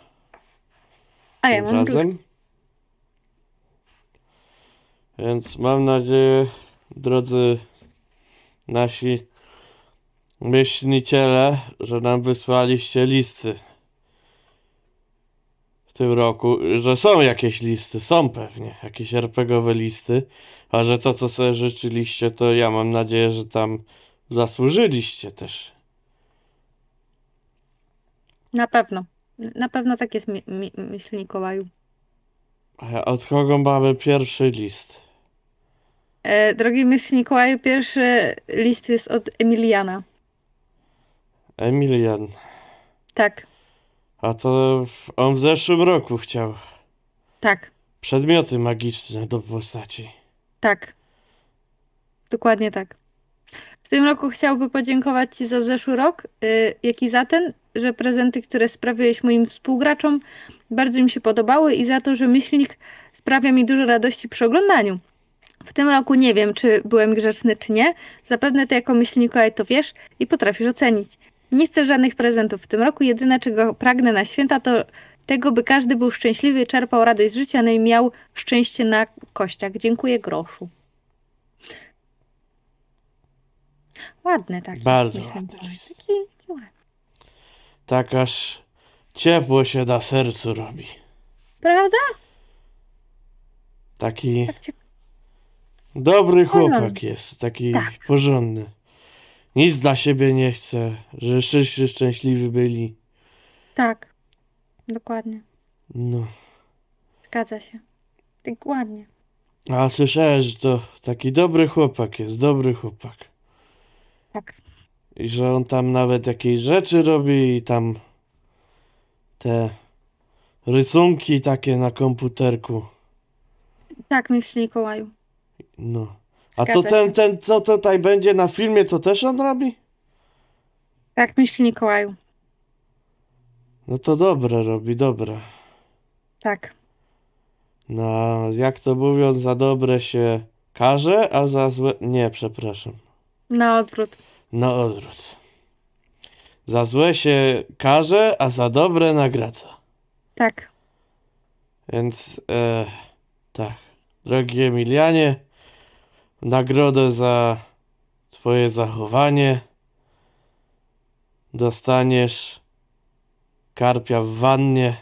A ja Tym mam razem. Więc mam nadzieję, drodzy nasi myśliciele, że nam wysłaliście listy w tym roku, że są jakieś listy, są pewnie jakieś RPGowe listy, a że to, co sobie życzyliście, to ja mam nadzieję, że tam zasłużyliście też. Na pewno. Na pewno tak jest, mi, mi, myśl Mikołaju. Od kogo mamy pierwszy list? E, drogi myśl Mikołaju, pierwszy list jest od Emiliana. Emilian. Tak, A to on w zeszłym roku chciał tak, przedmioty magiczne do postaci. tak. Dokładnie tak. W tym roku chciałby podziękować Ci za zeszły rok, y, jak i za ten, że prezenty, które sprawiłeś moim współgraczom, bardzo im się podobały i za to, że myślnik sprawia mi dużo radości przy oglądaniu. W tym roku nie wiem, czy byłem grzeczny, czy nie. Zapewne ty jako myślnikołaj to wiesz i potrafisz ocenić. Nie chcę żadnych prezentów w tym roku. Jedyne, czego pragnę na święta, to tego, by każdy był szczęśliwy, czerpał radość z życia, no i miał szczęście na kościach. Dziękuję, groszu. Ładny taki. Bardzo ładny. Taki, ładny. Tak aż ciepło się na sercu robi. Prawda? Taki Tak cię... dobry Porządny. chłopak jest, taki Tak. porządny. Nic dla siebie nie chce, że wszyscy szczęśliwi byli. Tak. Dokładnie. No. Zgadza się. Tak ładnie. A słyszałem, że to taki dobry chłopak jest, dobry chłopak. Tak. I że on tam nawet jakieś rzeczy robi i tam te rysunki takie na komputerku. Tak, myśl Mikołaju. No. A Zgadza to ten, się. ten, co tutaj będzie na filmie, to też on robi? Tak, myśl Mikołaju. No to dobre robi, dobre. Tak. No, jak to mówią, za dobre się Karze, a za złe... Nie, przepraszam. Na odwrót. Na odwrót. Za złe się karze, a za dobre nagradza. Tak. Więc e, tak, drogi Emilianie, nagrodę za twoje zachowanie dostaniesz karpia w wannie.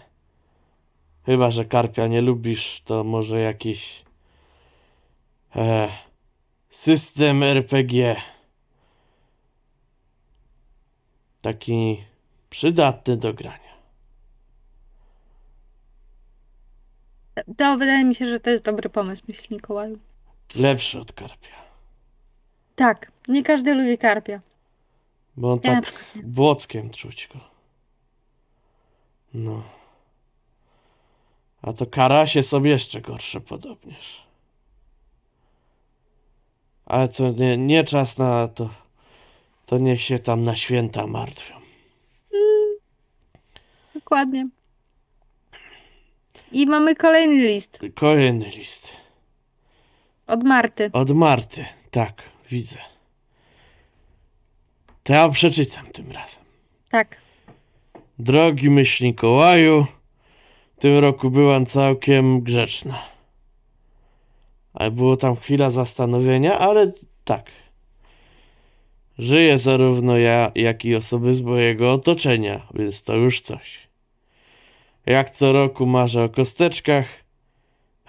Chyba, że karpia nie lubisz, to może jakiś e, system RPG. Taki przydatny do grania. To wydaje mi się, że to jest dobry pomysł, myśli Mikołaju. Lepszy od karpia. Tak. Nie każdy lubi karpia. Bo on Ja na tak błockiem czuć go. No. A to karasie są jeszcze gorsze podobnież. Ale to nie, nie czas na to. To niech się tam na święta martwią. Dokładnie. I mamy kolejny list Kolejny list. Od Marty. Od Marty. Tak, widzę. To ja przeczytam tym razem. Tak. Drogi myśl Mikołaju, w tym roku byłam całkiem grzeczna. Ale było tam chwila zastanowienia, ale tak. Żyję zarówno ja, jak i osoby z mojego otoczenia, więc to już coś. Jak co roku marzę o kosteczkach,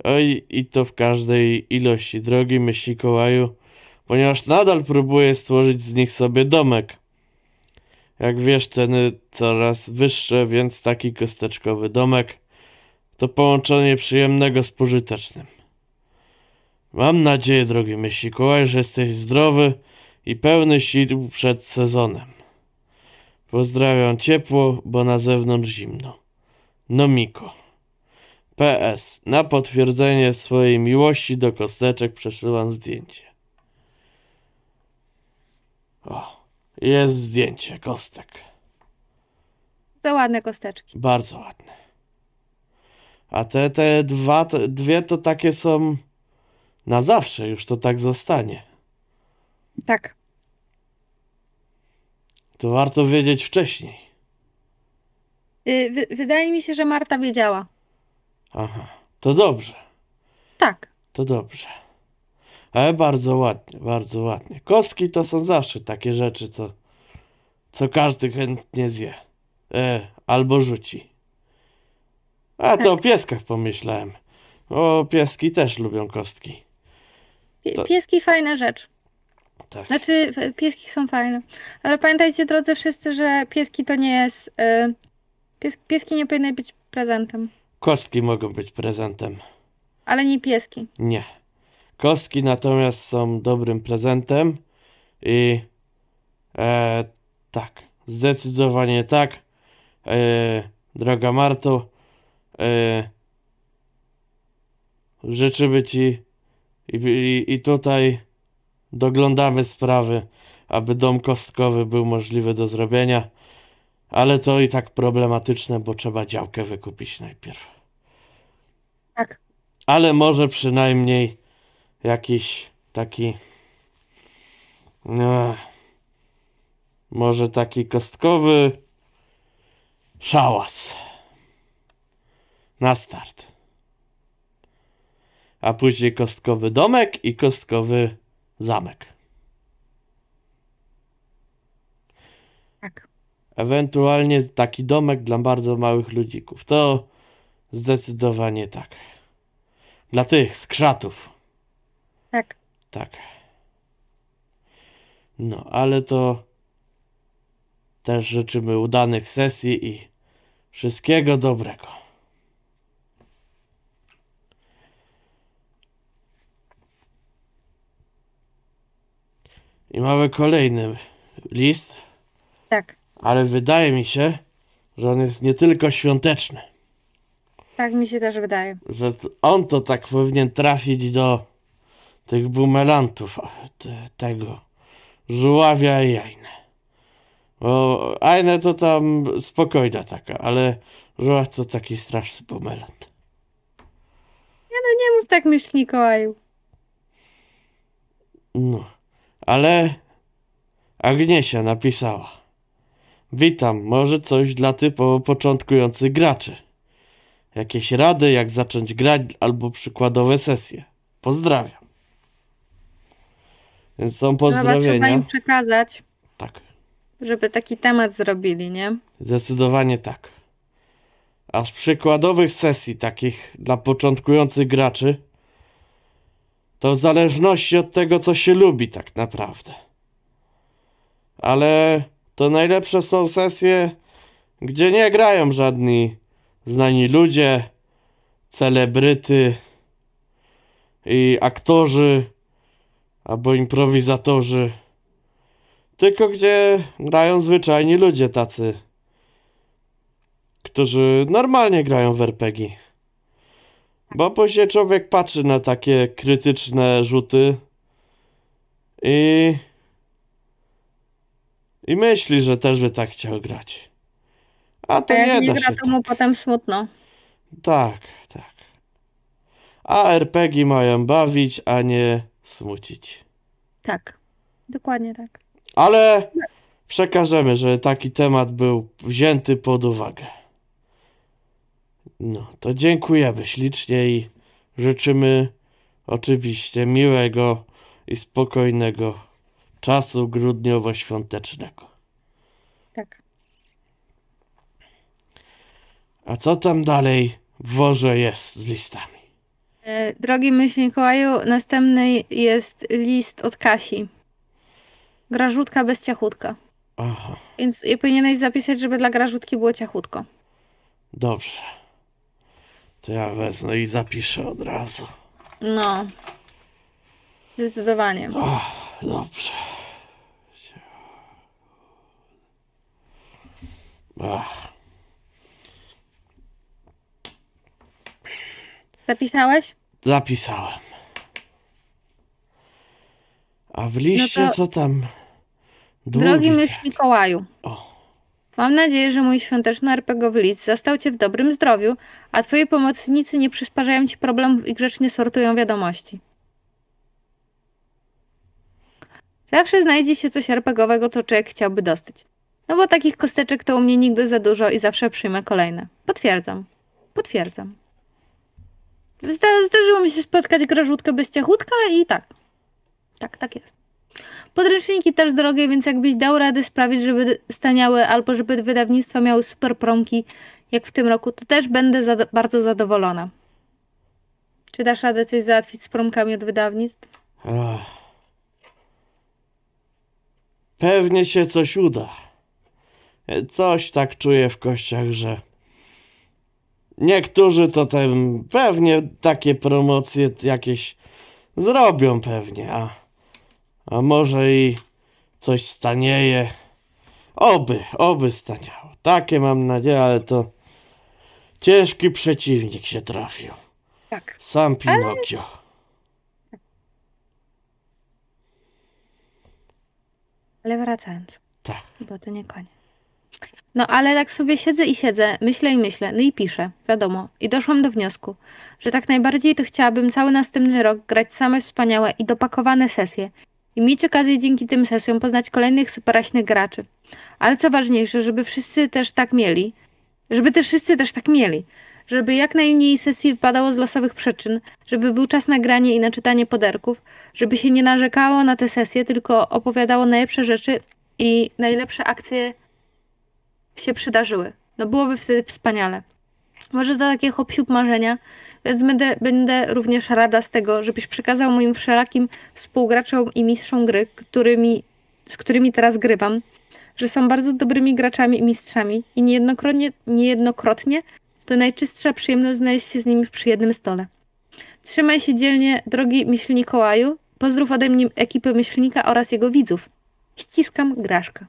oj i to w każdej ilości. Drogi myśl Mikołaju, ponieważ nadal próbuję stworzyć z nich sobie domek. Jak wiesz, ceny coraz wyższe, więc taki kosteczkowy domek to połączenie przyjemnego z pożytecznym. Mam nadzieję, drogi Mikołaj, że jesteś zdrowy i pełny sił przed sezonem. Pozdrawiam ciepło, bo na zewnątrz zimno. No Miko. PS. Na potwierdzenie swojej miłości do kosteczek przesyłam zdjęcie. O, jest zdjęcie kostek. Za ładne kosteczki. Bardzo ładne. A te, te dwa, te dwie to takie są na zawsze, już to tak zostanie. Tak. To warto wiedzieć wcześniej. Y, wy- wydaje mi się, że Marta wiedziała. Aha, to dobrze, Tak. to dobrze. Ale bardzo ładnie, bardzo ładnie. Kostki to są zawsze takie rzeczy, co, co każdy chętnie zje. E, albo rzuci. A to o pieskach pomyślałem. O, pieski też lubią kostki. To- Pieski fajna rzecz. Tak. Znaczy, pieski są fajne. Ale pamiętajcie, drodzy wszyscy, że pieski to nie jest. Y, pies, pieski nie powinny być prezentem. Kostki mogą być prezentem. Ale nie pieski. Nie. Kostki natomiast są dobrym prezentem i e, tak, zdecydowanie tak. E, droga Marto, e, życzymy Ci i, i, i tutaj doglądamy sprawy, aby dom kostkowy był możliwy do zrobienia, ale to i tak problematyczne, bo trzeba działkę wykupić najpierw Tak. ale może przynajmniej jakiś taki. No, może taki kostkowy szałas. Na start. A później kostkowy domek i kostkowy zamek. Tak. Ewentualnie taki domek dla bardzo małych ludzików. To zdecydowanie tak. Dla tych skrzatów. Tak. Tak. No, ale to też życzymy udanych sesji i wszystkiego dobrego. I mamy kolejny list, Tak. ale wydaje mi się, że on jest nie tylko świąteczny, Tak mi się też wydaje. że on to tak powinien trafić do tych bumelantów, te, tego żuławia i Ajne. Bo Ajne to tam spokojna taka, ale żuław to taki straszny bumelant. Nie mów tak myśl Mikołaju. No, ale Agniesia napisała. Witam, może coś dla typowo początkujących graczy. Jakieś rady, jak zacząć grać, albo przykładowe sesje. Pozdrawiam. Więc są Dobra, trzeba pozdrowienia. im przekazać, Tak, żeby taki temat zrobili, nie? zdecydowanie tak. A z przykładowych sesji takich dla początkujących graczy, to w zależności od tego, co się lubi tak naprawdę. Ale to najlepsze są sesje, gdzie nie grają żadni znani ludzie, celebryty i aktorzy albo improwizatorzy, tylko gdzie grają zwyczajni ludzie tacy, którzy normalnie grają w RPG. Bo później człowiek patrzy na takie krytyczne rzuty i i myśli, że też by tak chciał grać. A to A jak nie gra, to mu potem smutno. Tak, tak. A RPG mają bawić, a nie smucić. Tak, dokładnie tak. Ale przekażemy, że taki temat był wzięty pod uwagę. No, to dziękujemy ślicznie i życzymy oczywiście miłego i spokojnego czasu grudniowo-świątecznego. Tak. A co tam dalej w worze jest z listami? E, Drogi myśl Mikołaju, następny jest list od Kasi. Grażutka bez ciachutka. Aha, Więc powinieneś zapisać, żeby dla grażutki było ciachutko. dobrze. To ja wezmę i zapiszę od razu. No. Zdecydowanie. Ach, dobrze. Ach, Zapisałeś? zapisałem. A w liście No co tam? Drogi Długi. myśl Mikołaju. O, Mam nadzieję, że mój świąteczny RPGowy list zastał cię w dobrym zdrowiu, a twoi pomocnicy nie przysparzają ci problemów i grzecznie sortują wiadomości. Zawsze znajdzie się coś RPGowego, co człowiek chciałby dostać. No bo takich kosteczek to u mnie nigdy za dużo i zawsze przyjmę kolejne. Potwierdzam. Potwierdzam. Zda- Zdarzyło mi się spotkać grażutkę bez ciachutka i tak. Tak, tak jest. Podręczniki też drogie, więc jakbyś dał radę sprawić, żeby staniały albo żeby wydawnictwa miały super promki, jak w tym roku, to też będę zado- bardzo zadowolona. Czy dasz radę coś załatwić z promkami od wydawnictw? ach. Pewnie się coś uda. Coś tak czuję w kościach, że niektórzy to tam pewnie takie promocje jakieś zrobią pewnie, a, a może i coś stanieje. Oby, oby staniało. Takie mam nadzieję, ale to ciężki przeciwnik się trafił. Tak. Sam Pinokio. Ale wracając, Tak. bo to nie koniec. No ale tak sobie siedzę i siedzę, myślę i myślę, no i piszę, wiadomo. I doszłam do wniosku, że tak najbardziej to chciałabym cały następny rok grać same wspaniałe i dopakowane sesje i mieć okazję dzięki tym sesjom poznać kolejnych superaśnych graczy. Ale co ważniejsze, żeby wszyscy też tak mieli, żeby też wszyscy też tak mieli, żeby jak najmniej sesji wypadało z losowych przyczyn, żeby był czas na granie i na czytanie poderków, żeby się nie narzekało na te sesje, tylko opowiadało najlepsze rzeczy i najlepsze akcje się przydarzyły. No byłoby wtedy wspaniale. Może za takie hop marzenia, więc będę, będę również rada z tego, żebyś przekazał moim wszelakim współgraczom i mistrzom gry, którymi, z którymi teraz grywam, że są bardzo dobrymi graczami i mistrzami i niejednokrotnie, niejednokrotnie to najczystsza przyjemność znaleźć się z nimi przy jednym stole. Trzymaj się dzielnie, drogi myśl Mikołaju. Pozdrów ode mnie ekipy myślnika oraz jego widzów. Ściskam Graszka.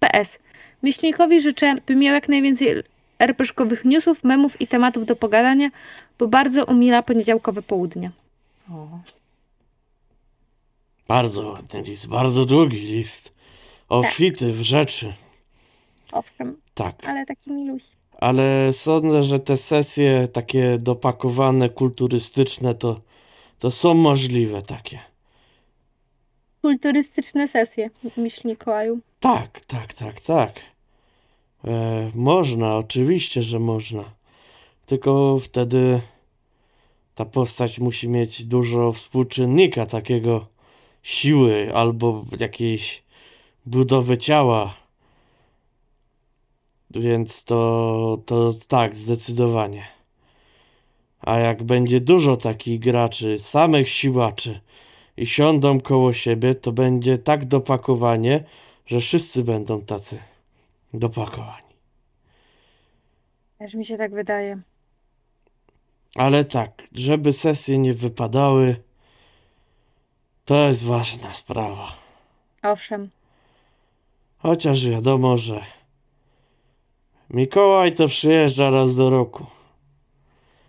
PS. Myślnikowi życzę, by miał jak najwięcej RPG-owych newsów, memów i tematów do pogadania, bo bardzo umila poniedziałkowe południe. Bardzo ładny list, bardzo długi list. Obfity w rzeczy. Owszem, Tak. ale taki miluś. Ale sądzę, że te sesje takie dopakowane, kulturystyczne to, to są możliwe takie. Kulturystyczne sesje, myśl Mikołaju. Tak, tak, tak, tak. E, można, oczywiście, że można. Tylko wtedy ta postać musi mieć dużo współczynnika takiego siły albo jakiejś budowy ciała. Więc to, to tak, zdecydowanie. A jak będzie dużo takich graczy, samych siłaczy i siądą koło siebie, to będzie tak dopakowanie, że wszyscy będą tacy dopakowani. Też mi się tak wydaje. Ale tak, żeby sesje nie wypadały, to jest ważna sprawa. Owszem. Chociaż wiadomo, że Mikołaj to przyjeżdża raz do roku,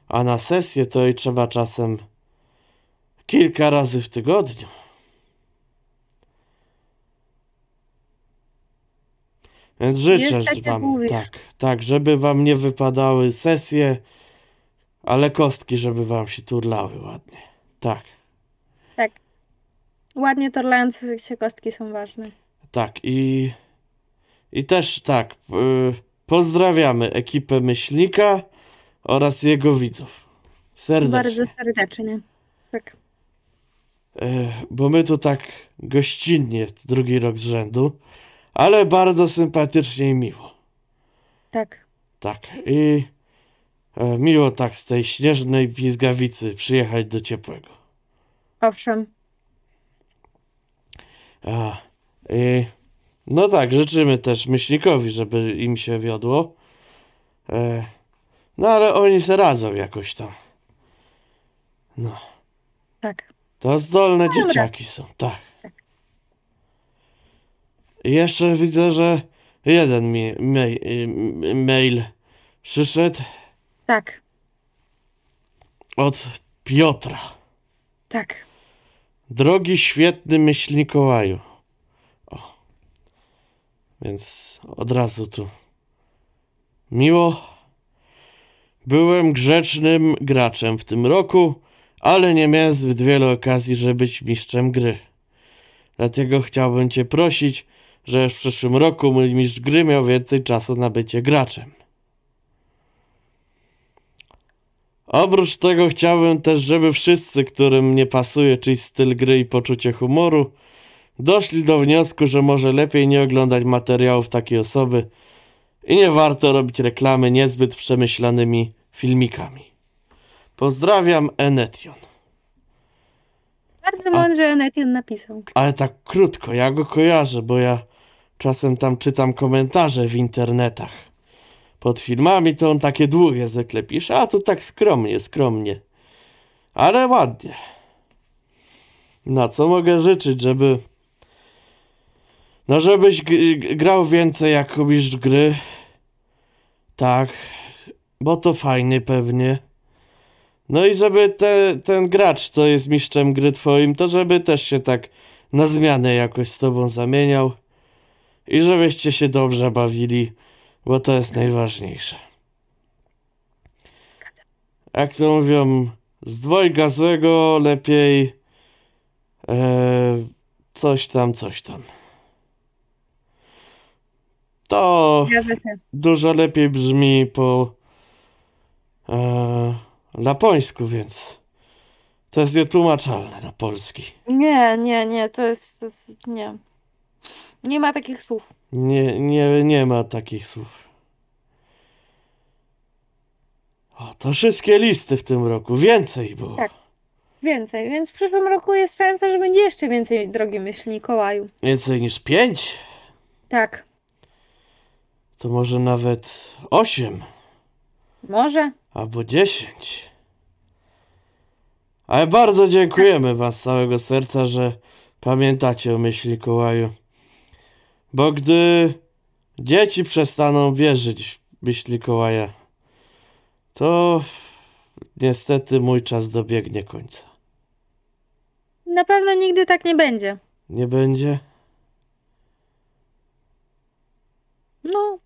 a na sesję to i trzeba czasem kilka razy w tygodniu. Więc życzę Jest tak, jak wam, mówisz. tak, tak, żeby wam nie wypadały sesje, ale kostki, żeby wam się turlały ładnie. Tak, Ładnie torlające się kostki są ważne. tak i, i też tak, y, pozdrawiamy ekipę Myślnika oraz jego widzów. Serdecznie. Bardzo serdecznie. Tak. E, bo my tu tak gościnnie drugi rok z rzędu, ale bardzo sympatycznie i miło. Tak. Tak, i e, miło tak z tej śnieżnej pizgawicy przyjechać do ciepłego. Owszem. A, i, no tak, życzymy też myślnikowi, żeby im się wiodło. E, no ale oni se radzą jakoś tam. No, Tak. to zdolne Dobra. dzieciaki są, tak. Jeszcze widzę, że jeden mi mail, mail przyszedł Tak. od Piotra. Tak. Drogi świetny myśl Mikołaju. O. Więc od razu tu. Miło. Byłem grzecznym graczem w tym roku, ale nie miałem zbyt wiele okazji, żeby być mistrzem gry. Dlatego chciałbym Cię prosić, że w przyszłym roku mój mistrz gry miał więcej czasu na bycie graczem. Oprócz tego chciałbym też, żeby wszyscy, którym nie pasuje czyjś styl gry i poczucie humoru, doszli do wniosku, że może lepiej nie oglądać materiałów takiej osoby i nie warto robić reklamy niezbyt przemyślanymi filmikami. Pozdrawiam, Enetion. Bardzo mądrze Enetian napisał. Ale tak krótko, ja go kojarzę, bo ja czasem tam czytam komentarze w internetach. Pod filmami to on takie długie zwykle pisze, a tu tak skromnie, skromnie. Ale ładnie. Na co mogę życzyć, żeby... No żebyś grał więcej jak mistrz gry. Tak, bo to fajnie pewnie. No i żeby te, ten gracz, co jest mistrzem gry twoim, to żeby też się tak na zmianę jakoś z tobą zamieniał i żebyście się dobrze bawili, bo to jest najważniejsze. Jak to mówią, z dwojga złego lepiej e, coś tam, coś tam. To dużo lepiej brzmi po e, lapońsku, więc to jest nietłumaczalne na polski. Nie, nie, nie, to jest, to jest nie. Nie ma takich słów. Nie, nie, nie ma takich słów. O, to wszystkie listy w tym roku. Więcej było. Tak. Więcej, więc w przyszłym roku jest szansa, że będzie jeszcze więcej, drogi myśl Mikołaju. Więcej niż pięć? Tak. To może nawet osiem Może? albo dziesięć. Ale bardzo dziękujemy Was z całego serca, że pamiętacie o myśli Kołaju. Bo gdy dzieci przestaną wierzyć w myśli Kołaja, to niestety mój czas dobiegnie końca. Na pewno nigdy tak nie będzie. Nie będzie? No,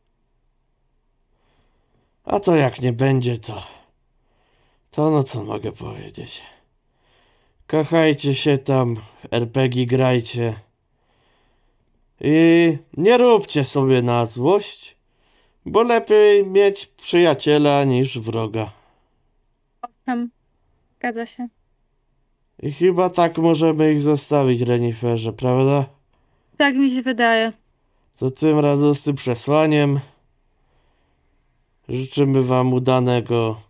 A to jak nie będzie, to. To no co mogę powiedzieć? kochajcie się tam, RPG grajcie. I nie róbcie sobie na złość, bo lepiej mieć przyjaciela niż wroga. Owszem, zgadza się. I chyba tak możemy ich zostawić, Reniferze, prawda? Tak mi się wydaje. To tym radosnym przesłaniem życzymy Wam udanego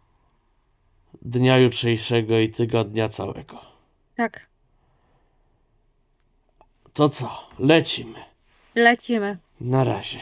dnia jutrzejszego i tygodnia całego. Tak, To co? Lecimy. Lecimy. Na razie.